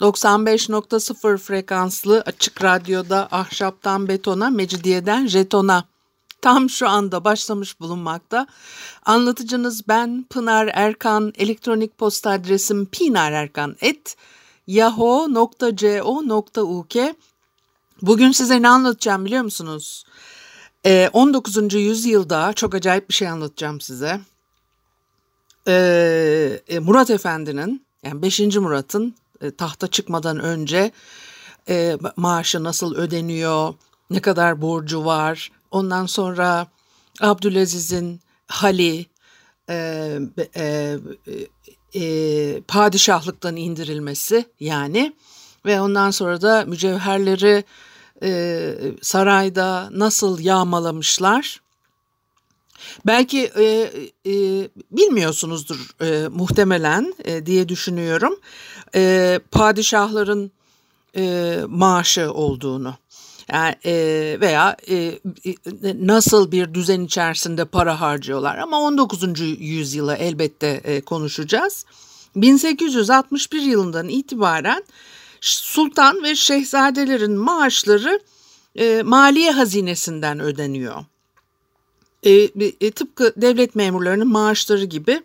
95.0 frekanslı açık radyoda ahşaptan betona, mecidiyeden jetona. Tam şu anda başlamış bulunmakta. Anlatıcınız ben Pınar Erkan. Elektronik posta adresim pinarerkan.yahoo.co.uk Bugün size ne anlatacağım biliyor musunuz? Ee, 19. yüzyılda çok acayip bir şey anlatacağım size. Ee, e, Murat Efendi'nin yani 5. Murat'ın tahta çıkmadan önce e, maaşı nasıl ödeniyor, ne kadar borcu var. Ondan sonra Abdülaziz'in hali, e, e, e, padişahlıktan indirilmesi yani ve ondan sonra da mücevherleri e, sarayda nasıl yağmalamışlar. Belki e, e, bilmiyorsunuzdur e, muhtemelen e, diye düşünüyorum. E, padişahların e, maaşı olduğunu. Yani, e, veya e, nasıl bir düzen içerisinde para harcıyorlar ama 19. yüzyıla elbette e, konuşacağız. 1861 yılından itibaren sultan ve şehzadelerin maaşları e, maliye hazinesinden ödeniyor. E, e, tıpkı devlet memurlarının maaşları gibi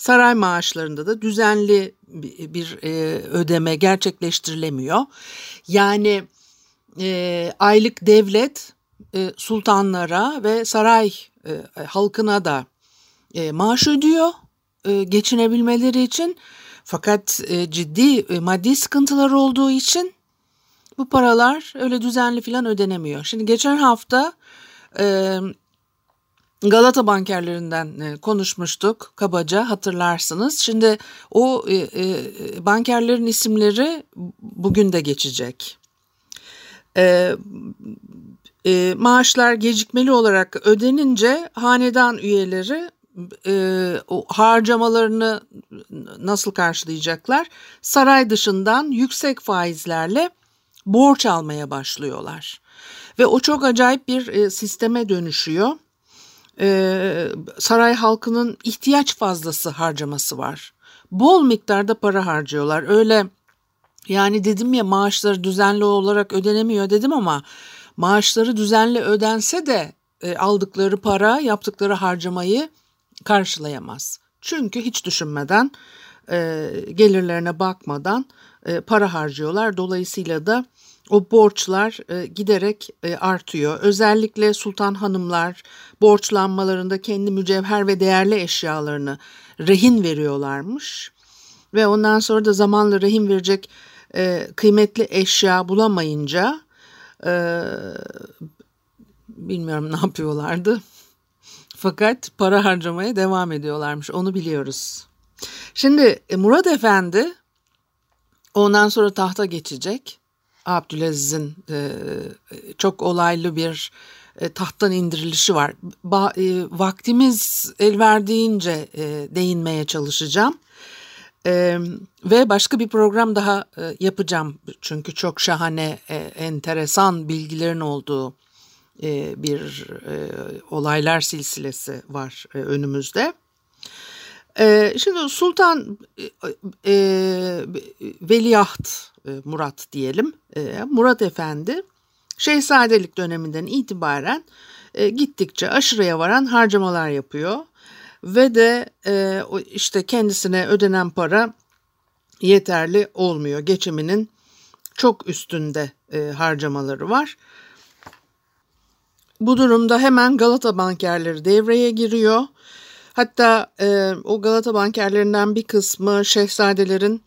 saray maaşlarında da düzenli bir, e, ödeme gerçekleştirilemiyor. Yani e, aylık devlet e, sultanlara ve saray halkına da e, maaş ödüyor geçinebilmeleri için. Fakat ciddi maddi sıkıntılar olduğu için bu paralar öyle düzenli falan ödenemiyor. Şimdi geçen hafta Galata bankerlerinden e, konuşmuştuk kabaca hatırlarsınız. Şimdi o e, e, bankerlerin isimleri bugün de geçecek. Maaşlar gecikmeli olarak ödenince hanedan üyeleri harcamalarını nasıl karşılayacaklar? Saray dışından yüksek faizlerle borç almaya başlıyorlar. Ve o çok acayip bir sisteme dönüşüyor. E, saray halkının ihtiyaç fazlası harcaması var. Bol miktarda para harcıyorlar. Öyle yani dedim ya maaşları düzenli olarak ödenemiyor dedim ama maaşları düzenli ödense de e, aldıkları para yaptıkları harcamayı karşılayamaz. Çünkü hiç düşünmeden e, gelirlerine bakmadan para harcıyorlar. Dolayısıyla da o borçlar e, giderek e, artıyor. Özellikle sultan hanımlar borçlanmalarında kendi mücevher ve değerli eşyalarını rehin veriyorlarmış. Ve ondan sonra da zamanla rehin verecek e, kıymetli eşya bulamayınca e, bilmiyorum ne yapıyorlardı. Fakat para harcamaya devam ediyorlarmış onu biliyoruz. Şimdi e, Murat Efendi ondan sonra tahta geçecek. Abdülaziz'in e, çok olaylı bir e, tahttan indirilişi var. Ba, e, vaktimiz el verdiğince e, değinmeye çalışacağım. E, ve başka bir program daha e, yapacağım. Çünkü çok şahane, e, enteresan bilgilerin olduğu e, bir e, olaylar silsilesi var e, önümüzde. E, şimdi Sultan e, e, Veliaht Murat diyelim, e, Murat Efendi Şehzadelik döneminden itibaren e, gittikçe aşırıya varan harcamalar yapıyor ve de e, işte kendisine ödenen para yeterli olmuyor. Geçiminin çok üstünde e, harcamaları var. Bu durumda hemen Galata bankerleri devreye giriyor. Hatta e, o Galata bankerlerinden bir kısmı şehzadelerin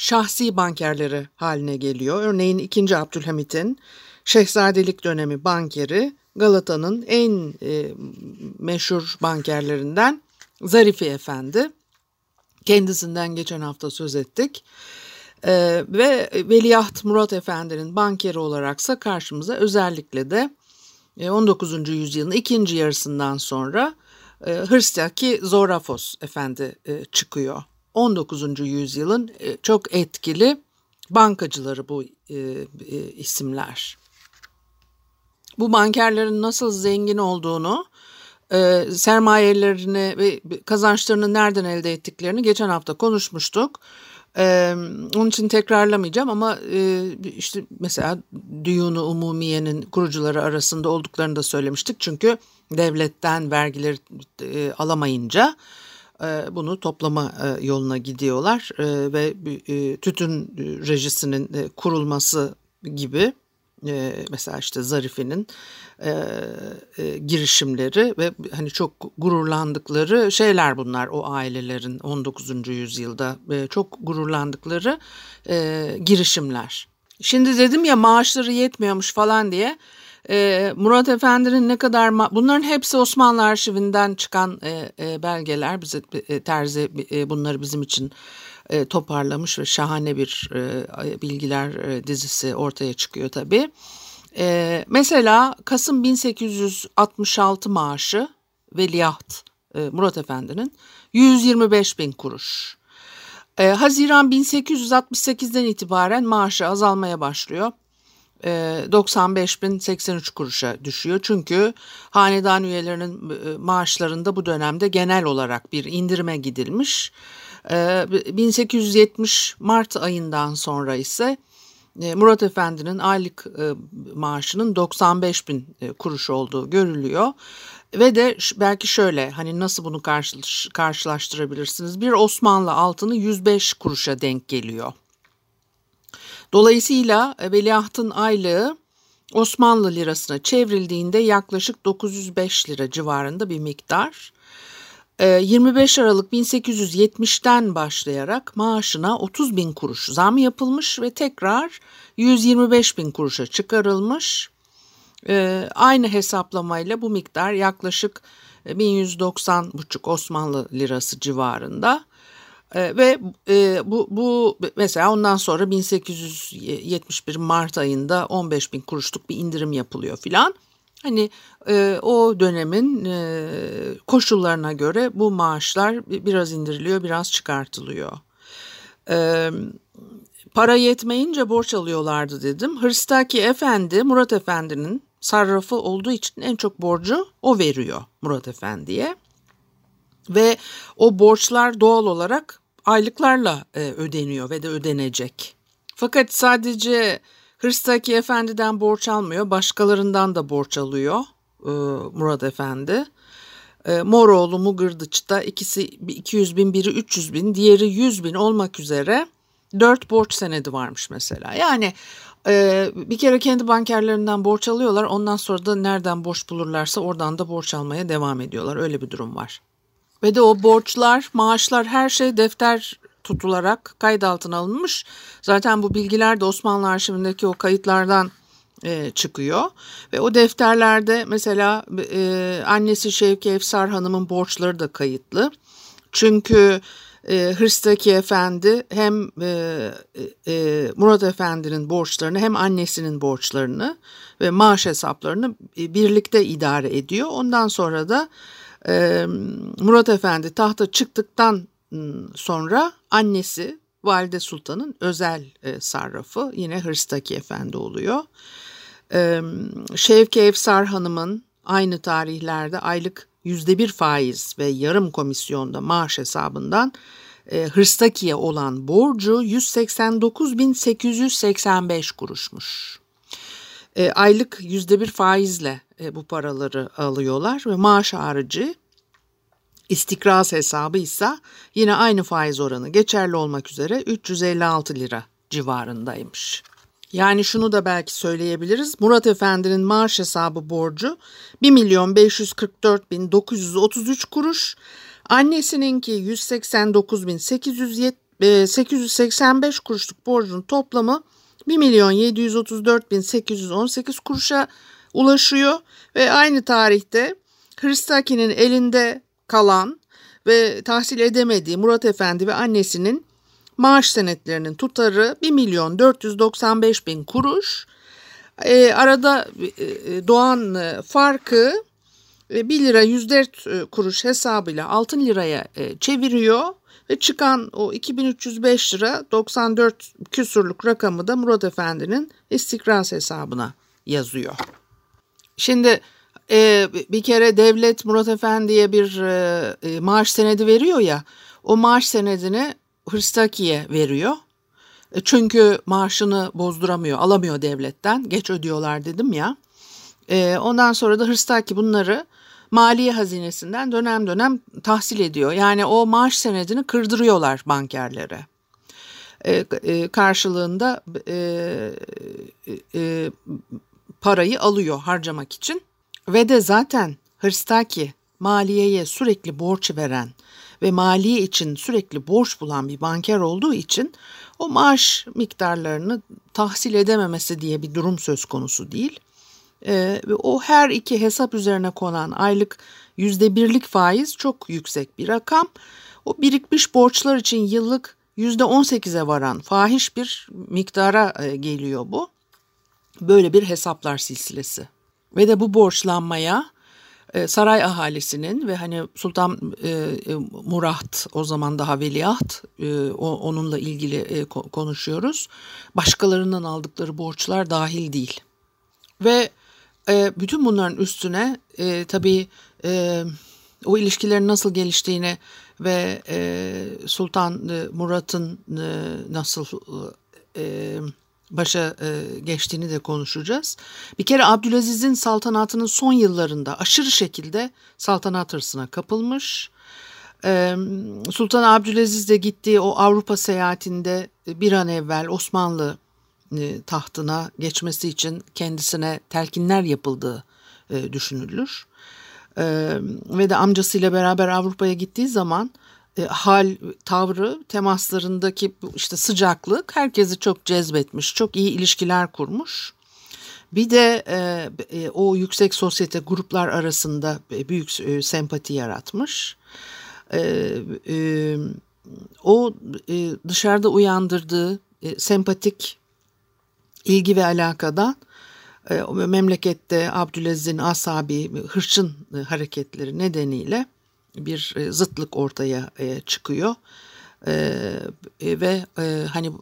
şahsi bankerleri haline geliyor. Örneğin 2. Abdülhamit'in şehzadelik dönemi bankeri Galata'nın en e, meşhur bankerlerinden Zarifi Efendi. Kendisinden geçen hafta söz ettik. E, ve Veliaht Murat Efendi'nin bankeri olaraksa karşımıza özellikle de 19. E, yüzyılın ikinci yarısından sonra e, Hırstaki Zorafos Efendi e, çıkıyor. 19. yüzyılın e, çok etkili bankacıları bu e, e, isimler. Bu bankerlerin nasıl zengin olduğunu, sermayelerini ve kazançlarını nereden elde ettiklerini geçen hafta konuşmuştuk. Onun için tekrarlamayacağım ama işte mesela Düyunu Umumiye'nin kurucuları arasında olduklarını da söylemiştik. Çünkü devletten vergileri alamayınca bunu toplama e, yoluna gidiyorlar e, ve e, tütün rejisinin e, kurulması gibi e, mesela işte Zarife'nin e, e, girişimleri ve hani çok gururlandıkları şeyler bunlar o ailelerin 19. yüzyılda e, çok gururlandıkları e, girişimler. Şimdi dedim ya maaşları yetmiyormuş falan diye. E, Murat Efendi'nin ne kadar bunların hepsi Osmanlı arşivinden çıkan e, e, belgeler bize e, Terzi bunları bizim için toparlamış ve şahane bir bilgiler dizisi ortaya çıkıyor tabii. E, mesela Kasım 1866 maaşı Veliaht Murat Efendi'nin 125 bin kuruş. Haziran 1868'den itibaren maaşı azalmaya başlıyor. 95.083 kuruşa düşüyor. Çünkü hanedan üyelerinin maaşlarında bu dönemde genel olarak bir indirime gidilmiş. 1870 Mart ayından sonra ise e, Murat Efendi'nin aylık e, maaşının 95 bin e, kuruş olduğu görülüyor. Ve de belki şöyle hani nasıl bunu karşılaştırabilirsiniz? Bir Osmanlı altını 105 kuruşa denk geliyor. Dolayısıyla veliahtın aylığı Osmanlı lirasına çevrildiğinde yaklaşık 905 lira civarında bir miktar. 25 ee, Aralık 1870'ten başlayarak maaşına 30 bin kuruş zam yapılmış ve tekrar 125 bin kuruşa çıkarılmış. Ee, aynı hesaplamayla bu miktar yaklaşık 1190,5 Osmanlı lirası civarında. Ee, ve e, bu, bu mesela ondan sonra 1871 Mart ayında 15 bin kuruşluk bir indirim yapılıyor filan. Hani e, o dönemin e, koşullarına göre bu maaşlar biraz indiriliyor, biraz çıkartılıyor. E, para yetmeyince borç alıyorlardı dedim. Hırstaki Efendi, Murat Efendi'nin sarrafı olduğu için en çok borcu o veriyor Murat Efendi'ye. Ve o borçlar doğal olarak aylıklarla e, ödeniyor ve de ödenecek. Fakat sadece Hırstaki Efendi'den borç almıyor, başkalarından da borç alıyor e, Murat Efendi. E, Moroğlu Mugırdıç'ta ikisi 200 bin, biri 300 bin, diğeri 100 bin olmak üzere dört borç senedi varmış mesela. Yani e, bir kere kendi bankerlerinden borç alıyorlar, ondan sonra da nereden borç bulurlarsa oradan da borç almaya devam ediyorlar. Öyle bir durum var. Ve de o borçlar, maaşlar her şey defter tutularak kayıt altına alınmış. Zaten bu bilgiler de Osmanlı arşivindeki o kayıtlardan e, çıkıyor. Ve o defterlerde mesela e, annesi Şevki Efsar Hanım'ın borçları da kayıtlı. Çünkü e, Hırstaki Efendi hem e, e, Murat Efendi'nin borçlarını hem annesinin borçlarını ve maaş hesaplarını e, birlikte idare ediyor. Ondan sonra da e, Murat Efendi tahta çıktıktan sonra annesi Valide Sultan'ın özel e, sarrafı yine Hırstaki Efendi oluyor. E, Şevki Efsar Hanım'ın aynı tarihlerde aylık yüzde bir faiz ve yarım komisyonda maaş hesabından e, Hırstaki'ye olan borcu 189.885 kuruşmuş. E, aylık yüzde bir faizle e, bu paraları alıyorlar ve maaş harici İstikraz hesabı ise yine aynı faiz oranı geçerli olmak üzere 356 lira civarındaymış. Yani şunu da belki söyleyebiliriz. Murat Efendi'nin maaş hesabı borcu 1 milyon 544 bin 933 kuruş. Annesininki 189 bin 885 kuruşluk borcun toplamı 1 milyon 734 bin 818 kuruşa ulaşıyor. Ve aynı tarihte Hristaki'nin elinde kalan ve tahsil edemediği Murat Efendi ve annesinin maaş senetlerinin tutarı 1 milyon 495 bin kuruş. E, arada e, doğan e, farkı 1 lira 104 kuruş hesabıyla 6 liraya çeviriyor ve çıkan o 2305 lira 94 küsurluk rakamı da Murat Efendi'nin istikraz hesabına yazıyor. Şimdi e, bir kere devlet Murat Efendi'ye bir e, maaş senedi veriyor ya o maaş senedini Hırstaki'ye veriyor. E, çünkü maaşını bozduramıyor, alamıyor devletten. Geç ödüyorlar dedim ya. E, ondan sonra da Hırstaki bunları maliye hazinesinden dönem dönem tahsil ediyor. Yani o maaş senedini kırdırıyorlar bankerlere. E, e, karşılığında e, e, parayı alıyor harcamak için. Ve de zaten Hırstaki maliyeye sürekli borç veren ve maliye için sürekli borç bulan bir banker olduğu için o maaş miktarlarını tahsil edememesi diye bir durum söz konusu değil. Ee, o her iki hesap üzerine konan aylık yüzde birlik faiz çok yüksek bir rakam. O birikmiş borçlar için yıllık yüzde on sekize varan fahiş bir miktara e, geliyor bu. Böyle bir hesaplar silsilesi. Ve de bu borçlanmaya e, saray ahalisinin ve hani Sultan e, e, Murat o zaman daha veliaht onunla ilgili konuşuyoruz. Başkalarından aldıkları borçlar dahil değil. Ve bütün bunların üstüne tabii o ilişkilerin nasıl geliştiğini ve Sultan Murat'ın nasıl başa e, geçtiğini de konuşacağız. Bir kere Abdülaziz'in saltanatının son yıllarında aşırı şekilde saltanat hırsına kapılmış. E, Sultan Abdülaziz de gittiği o Avrupa seyahatinde bir an evvel Osmanlı e, tahtına geçmesi için kendisine telkinler yapıldığı e, düşünülür. E, ve de amcasıyla beraber Avrupa'ya gittiği zaman e, hal, tavrı, temaslarındaki işte sıcaklık herkesi çok cezbetmiş, çok iyi ilişkiler kurmuş. Bir de e, e, o yüksek sosyete gruplar arasında büyük sempati yaratmış. O dışarıda uyandırdığı sempatik ilgi ve alakadan memlekette Abdülaziz'in asabi, hırçın hareketleri nedeniyle bir e, zıtlık ortaya e, çıkıyor e, ve hani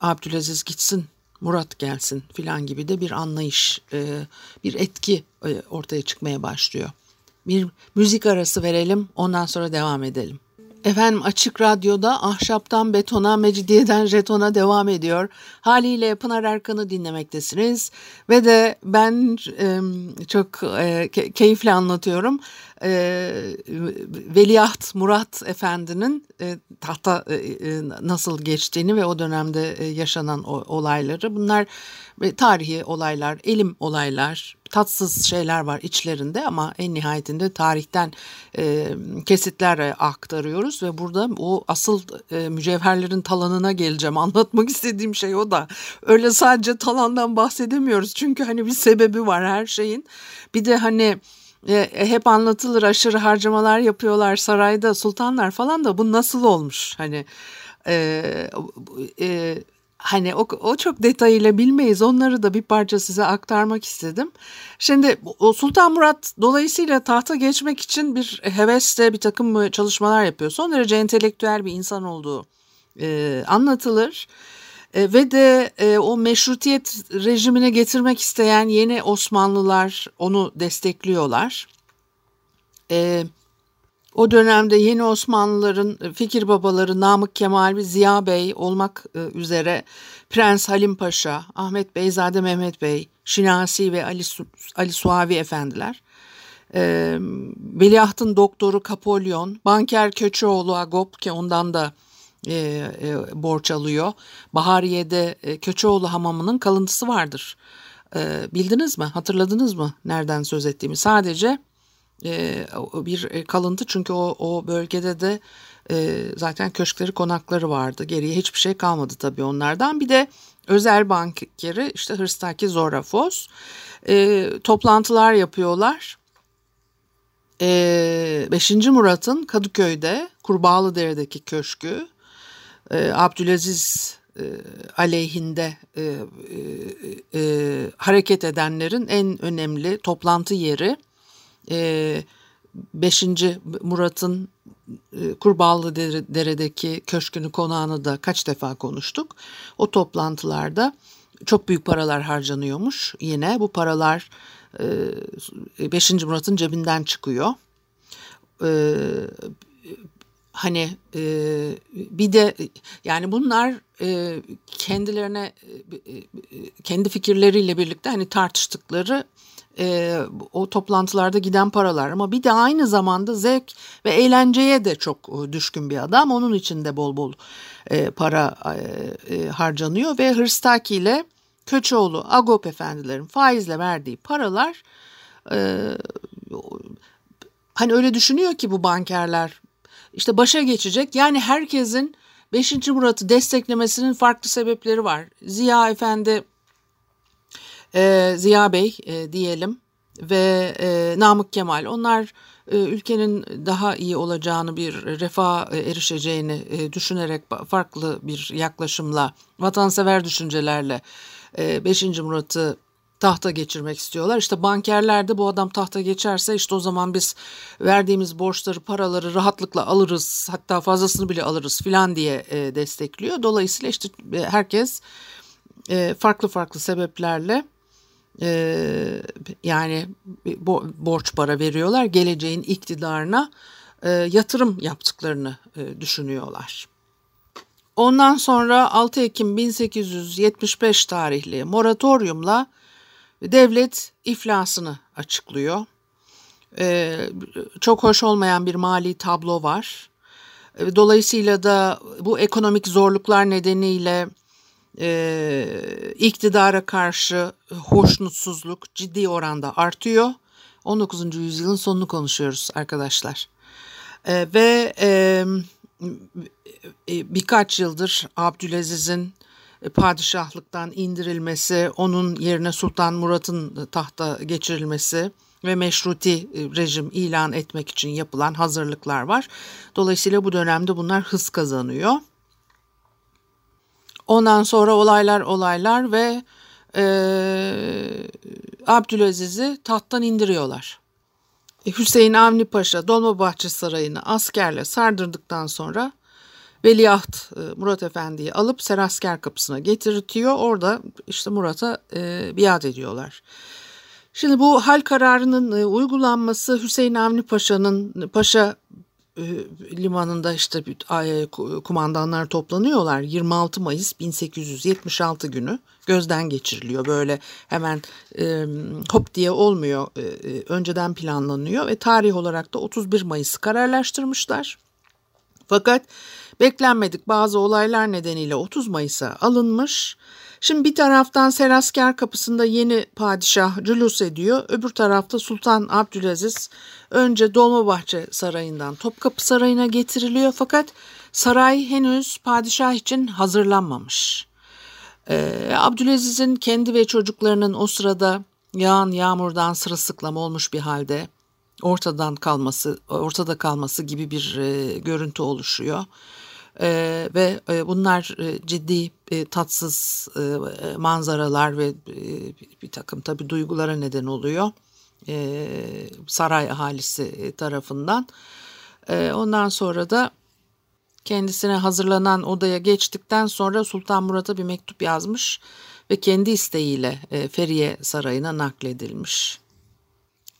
Abdülaziz gitsin Murat gelsin filan gibi de bir anlayış, bir etki ortaya çıkmaya başlıyor. Bir müzik arası verelim ondan sonra devam edelim. Efendim Açık Radyo'da ahşaptan betona, mecidiyeden jetona devam ediyor. Haliyle Pınar Erkan'ı dinlemektesiniz. Ve de ben e, çok e, keyifle anlatıyorum. E, Veliaht Murat Efendi'nin e, tahta e, e, nasıl geçtiğini ve o dönemde e, yaşanan o, olayları. Bunlar e, tarihi olaylar, elim olaylar, tatsız şeyler var içlerinde ama en nihayetinde tarihten e, kesitler aktarıyoruz ve burada o asıl e, mücevherlerin talanına geleceğim. Anlatmak istediğim şey o da. Öyle sadece talandan bahsedemiyoruz çünkü hani bir sebebi var her şeyin. Bir de hani e, hep anlatılır aşırı harcamalar yapıyorlar sarayda sultanlar falan da bu nasıl olmuş hani e, e, Hani o, o çok detayıyla bilmeyiz. Onları da bir parça size aktarmak istedim. Şimdi Sultan Murat dolayısıyla tahta geçmek için bir hevesle bir takım çalışmalar yapıyor. Son derece entelektüel bir insan olduğu e, anlatılır. E, ve de e, o meşrutiyet rejimine getirmek isteyen yeni Osmanlılar onu destekliyorlar. Evet o dönemde yeni Osmanlıların e, fikir babaları Namık Kemal ve Ziya Bey olmak e, üzere Prens Halim Paşa, Ahmet Beyzade Mehmet Bey, Şinasi ve Ali, Ali Suavi efendiler, e, Veliahtın doktoru Kapolyon, banker Köçeoğlu Agop ki ondan da e, e, borç alıyor. Bahariye'de e, Köçeoğlu hamamının kalıntısı vardır. E, bildiniz mi? Hatırladınız mı nereden söz ettiğimi? Sadece bir e, kalıntı çünkü o, o bölgede de e, zaten köşkleri konakları vardı. Geriye hiçbir şey kalmadı tabii onlardan. Bir de özel bankeri işte Hırstaki Zorafos e, toplantılar yapıyorlar. E, 5. Murat'ın Kadıköy'de Kurbağalıdere'deki köşkü e, Abdülaziz e, aleyhinde e, e, e, hareket edenlerin en önemli toplantı yeri e, 5. Murat'ın e, Kurbağalı Dere'deki köşkünü konağını da kaç defa konuştuk. O toplantılarda çok büyük paralar harcanıyormuş. Yine bu paralar 5. Murat'ın cebinden çıkıyor. E, hani e, bir de yani bunlar e, kendilerine e, kendi fikirleriyle birlikte hani tartıştıkları e, o toplantılarda giden paralar ama bir de aynı zamanda zevk ve eğlenceye de çok düşkün bir adam. Onun için de bol bol e, para e, e, harcanıyor ve Hırstaki ile Köçoğlu, Agop efendilerin faizle verdiği paralar e, hani öyle düşünüyor ki bu bankerler işte başa geçecek. Yani herkesin 5. Murat'ı desteklemesinin farklı sebepleri var. Ziya Efendi, e, Ziya Bey e, diyelim ve e, Namık Kemal onlar e, ülkenin daha iyi olacağını bir refah e, erişeceğini e, düşünerek farklı bir yaklaşımla vatansever düşüncelerle 5. Murat'ı tahta geçirmek istiyorlar. İşte bankerler de bu adam tahta geçerse işte o zaman biz verdiğimiz borçları, paraları rahatlıkla alırız. Hatta fazlasını bile alırız filan diye e, destekliyor. Dolayısıyla işte e, herkes e, farklı farklı sebeplerle e, yani bo borç para veriyorlar. Geleceğin iktidarına e, yatırım yaptıklarını e, düşünüyorlar. Ondan sonra 6 Ekim 1875 tarihli moratoriumla devlet iflasını açıklıyor. Ee, çok hoş olmayan bir mali tablo var. Ee, dolayısıyla da bu ekonomik zorluklar nedeniyle e, iktidara karşı hoşnutsuzluk ciddi oranda artıyor. 19. yüzyılın sonunu konuşuyoruz arkadaşlar. Ee, ve e, birkaç yıldır Abdülaziz'in e, padişahlıktan indirilmesi, onun yerine Sultan Murat'ın tahta geçirilmesi ve meşruti e, rejim ilan etmek için yapılan hazırlıklar var. Dolayısıyla bu dönemde bunlar hız kazanıyor. Ondan sonra olaylar olaylar ve e, Abdülaziz'i tahttan indiriyorlar. E, Hüseyin Avni Paşa Dolmabahçe Sarayı'nı askerle sardırdıktan sonra Veliaht e, Murat Efendi'yi alıp Serasker kapısına getirtiyor. Orada işte Murat'a e, biat ediyorlar. Şimdi bu hal kararının e, uygulanması Hüseyin Avni Paşa'nın Paşa limanında işte e, kumandanlar toplanıyorlar. 26 Mayıs 1876 günü gözden geçiriliyor. Böyle hemen e, hop diye olmuyor. E, e önceden planlanıyor ve tarih olarak da 31 Mayıs'ı kararlaştırmışlar. Fakat beklenmedik bazı olaylar nedeniyle 30 Mayıs'a alınmış. Şimdi bir taraftan Serasker kapısında yeni padişah cülus ediyor. Öbür tarafta Sultan Abdülaziz önce Dolmabahçe Sarayı'ndan Topkapı Sarayı'na getiriliyor. Fakat saray henüz padişah için hazırlanmamış. Ee, Abdülaziz'in kendi ve çocuklarının o sırada yağan yağmurdan sırılsıklam olmuş bir halde ortadan kalması, ortada kalması gibi bir e, görüntü oluşuyor. E, ve e, bunlar e, ciddi e, tatsız e, manzaralar ve e, bir takım tabi duygulara neden oluyor e, saray ahalisi tarafından. E, ondan sonra da kendisine hazırlanan odaya geçtikten sonra Sultan Murat'a bir mektup yazmış ve kendi isteğiyle e, Feriye Sarayı'na nakledilmiş.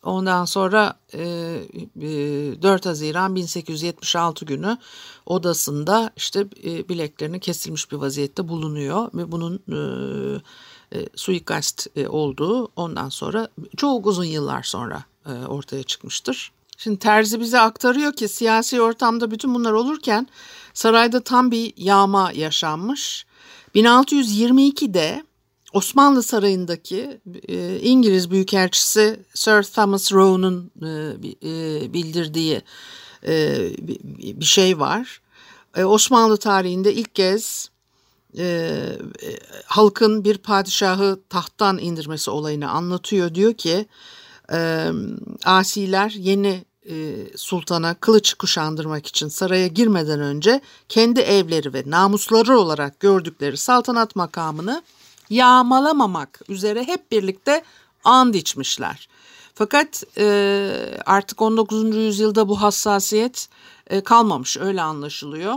Ondan sonra e, 4 Haziran 1876 günü odasında işte e, bileklerini kesilmiş bir vaziyette bulunuyor ve bunun e, e, suikast e, olduğu ondan sonra çok uzun yıllar sonra e, ortaya çıkmıştır. Şimdi Terzi bize aktarıyor ki siyasi ortamda bütün bunlar olurken sarayda tam bir yağma yaşanmış. 1622'de Osmanlı Sarayı'ndaki e, İngiliz Büyükelçisi Sir Thomas Rowe'un e, e, bildirdiği e, bir şey var. E, Osmanlı tarihinde ilk kez e, e, halkın bir padişahı tahttan indirmesi olayını anlatıyor. Diyor ki e, asiler yeni sultana kılıç kuşandırmak için saraya girmeden önce kendi evleri ve namusları olarak gördükleri saltanat makamını yağmalamamak üzere hep birlikte and içmişler. Fakat e, artık 19. yüzyılda bu hassasiyet e, kalmamış öyle anlaşılıyor.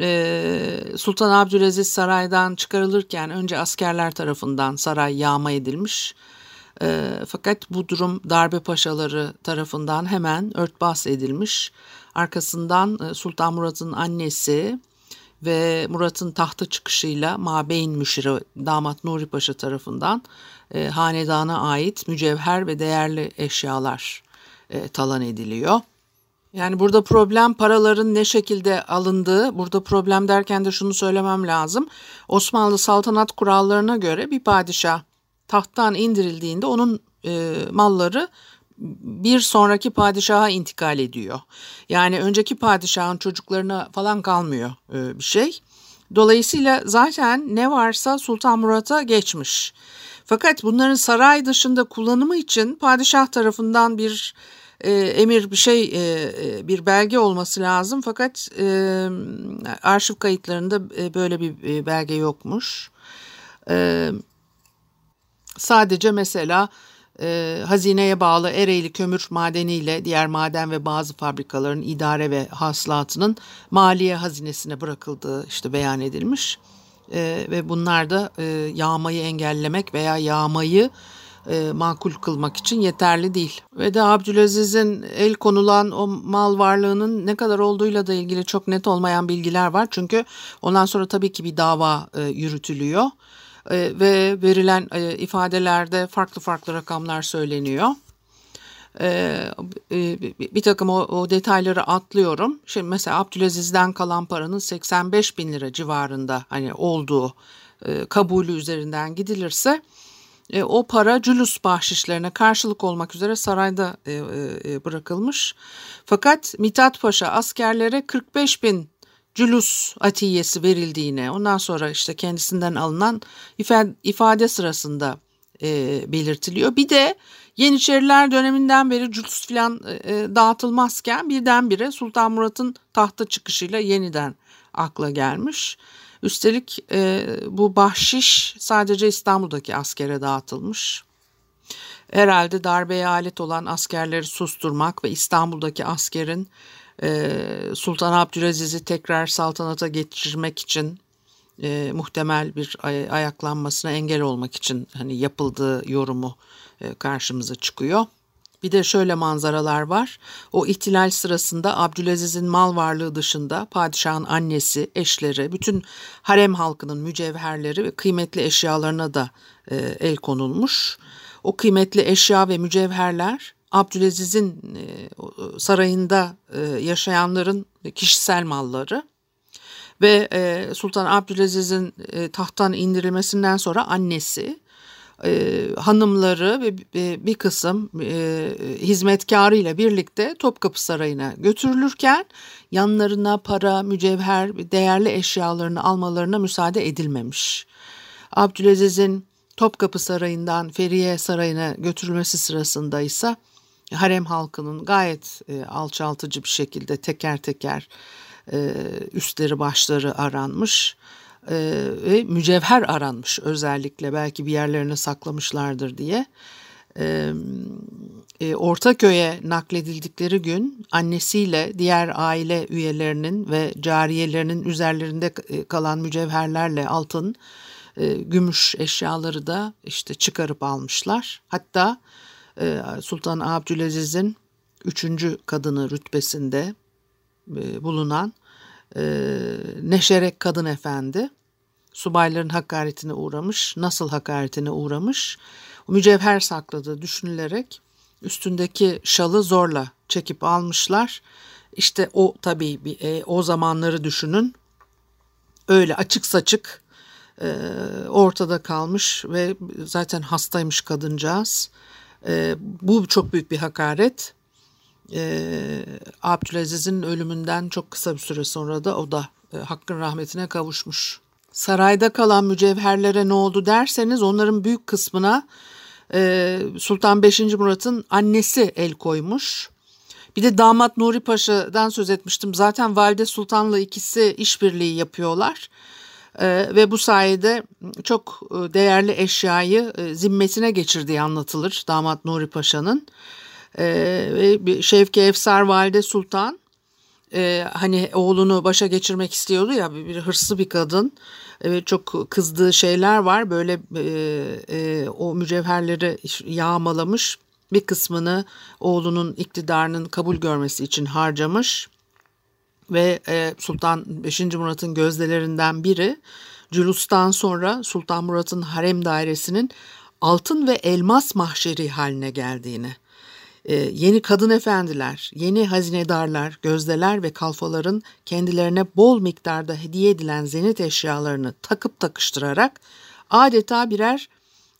E, Sultan Abdülaziz saraydan çıkarılırken önce askerler tarafından saray yağma edilmiş. E, fakat bu durum darbe paşaları tarafından hemen örtbas edilmiş. Arkasından e, Sultan Murat'ın annesi ve Murat'ın tahta çıkışıyla Mabeyn Müşiri damat Nuri Paşa tarafından e, hanedana ait mücevher ve değerli eşyalar e, talan ediliyor. Yani burada problem paraların ne şekilde alındığı. Burada problem derken de şunu söylemem lazım. Osmanlı saltanat kurallarına göre bir padişah tahttan indirildiğinde onun e, malları bir sonraki padişaha intikal ediyor. Yani önceki padişahın çocuklarına falan kalmıyor e, bir şey. Dolayısıyla zaten ne varsa Sultan Murat'a geçmiş. Fakat bunların saray dışında kullanımı için padişah tarafından bir e, emir bir şey e, e bir belge olması lazım. Fakat e, arşiv kayıtlarında e, böyle bir e, belge yokmuş. E, sadece mesela e, hazineye bağlı Ereğli kömür madeniyle diğer maden ve bazı fabrikaların idare ve hasılatının maliye hazinesine bırakıldığı işte beyan edilmiş. E, ve bunlar da e, yağmayı engellemek veya yağmayı e, makul kılmak için yeterli değil. Ve de Abdülaziz'in el konulan o mal varlığının ne kadar olduğuyla da ilgili çok net olmayan bilgiler var. Çünkü ondan sonra tabii ki bir dava e, yürütülüyor e, ve verilen e, ifadelerde farklı farklı rakamlar söyleniyor. E, e, bir takım o, o detayları atlıyorum. Şimdi mesela Abdülaziz'den kalan paranın 85 bin lira civarında hani olduğu e, kabulü üzerinden gidilirse e, o para cülüs bahşişlerine karşılık olmak üzere sarayda e, e, bırakılmış. Fakat Mithat Paşa askerlere 45 bin cülus atiyesi verildiğine ondan sonra işte kendisinden alınan ifade sırasında e, belirtiliyor. Bir de Yeniçeriler döneminden beri cülus filan e, dağıtılmazken birdenbire Sultan Murat'ın tahta çıkışıyla yeniden akla gelmiş. Üstelik e, bu bahşiş sadece İstanbul'daki askere dağıtılmış. Herhalde darbeye alet olan askerleri susturmak ve İstanbul'daki askerin e, Sultan Abdülaziz'i tekrar saltanata geçirmek için e, muhtemel bir ay- ayaklanmasına engel olmak için hani yapıldığı yorumu e, karşımıza çıkıyor. Bir de şöyle manzaralar var. O ihtilal sırasında Abdülaziz'in mal varlığı dışında padişahın annesi, eşleri, bütün harem halkının mücevherleri ve kıymetli eşyalarına da e, el konulmuş. O kıymetli eşya ve mücevherler Abdülaziz'in e, sarayında e, yaşayanların kişisel malları ve e, Sultan Abdülaziz'in tahttan indirilmesinden sonra annesi, hanımları ve bir kısım hizmetkarı ile birlikte Topkapı Sarayı'na götürülürken yanlarına para, mücevher, değerli eşyalarını almalarına müsaade edilmemiş. Abdülaziz'in Topkapı Sarayı'ndan Feriye Sarayı'na götürülmesi sırasında ise harem halkının gayet e, alçaltıcı bir şekilde teker teker e, üstleri başları aranmış e, ve mücevher aranmış özellikle belki bir yerlerine saklamışlardır diye. E, e, Ortaköy'e nakledildikleri gün annesiyle diğer aile üyelerinin ve cariyelerinin üzerlerinde e, kalan mücevherlerle altın, e, gümüş eşyaları da işte çıkarıp almışlar. Hatta ee, Sultan Abdülaziz'in üçüncü kadını rütbesinde e, bulunan e, Neşerek Kadın Efendi subayların hakaretine uğramış. Nasıl hakaretine uğramış? Mücevher sakladığı düşünülerek üstündeki şalı zorla çekip almışlar. İşte o tabii e, o zamanları düşünün. Öyle açık saçık e, ortada kalmış ve zaten hastaymış kadıncağız. E, bu çok büyük bir hakaret. E, Abdülaziz'in ölümünden çok kısa bir süre sonra da o da e, hakkın rahmetine kavuşmuş. Sarayda kalan mücevherlere ne oldu derseniz onların büyük kısmına e, Sultan 5. Murat'ın annesi el koymuş. Bir de damat Nuri Paşa'dan söz etmiştim. Zaten Valide Sultan'la ikisi işbirliği yapıyorlar. Ee, ve bu sayede çok e, değerli eşyayı e, zimmetine geçirdiği anlatılır damat Nuri Paşa'nın. Ee, Şevki Efsar Valide Sultan e, hani oğlunu başa geçirmek istiyordu ya bir, bir hırslı bir kadın. Ve çok kızdığı şeyler var. Böyle e, e, o mücevherleri yağmalamış bir kısmını oğlunun iktidarının kabul görmesi için harcamış. Ve e, Sultan 5. Murat'ın gözdelerinden biri. Cülus'tan sonra Sultan Murat'ın harem dairesinin altın ve elmas mahşeri haline geldiğini, e, yeni kadın efendiler, yeni hazinedarlar, gözdeler ve kalfaların kendilerine bol miktarda hediye edilen zenit eşyalarını takıp takıştırarak adeta birer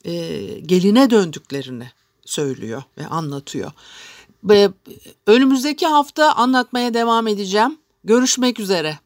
e, geline döndüklerini söylüyor ve anlatıyor. Ve önümüzdeki hafta anlatmaya devam edeceğim. Görüşmek üzere.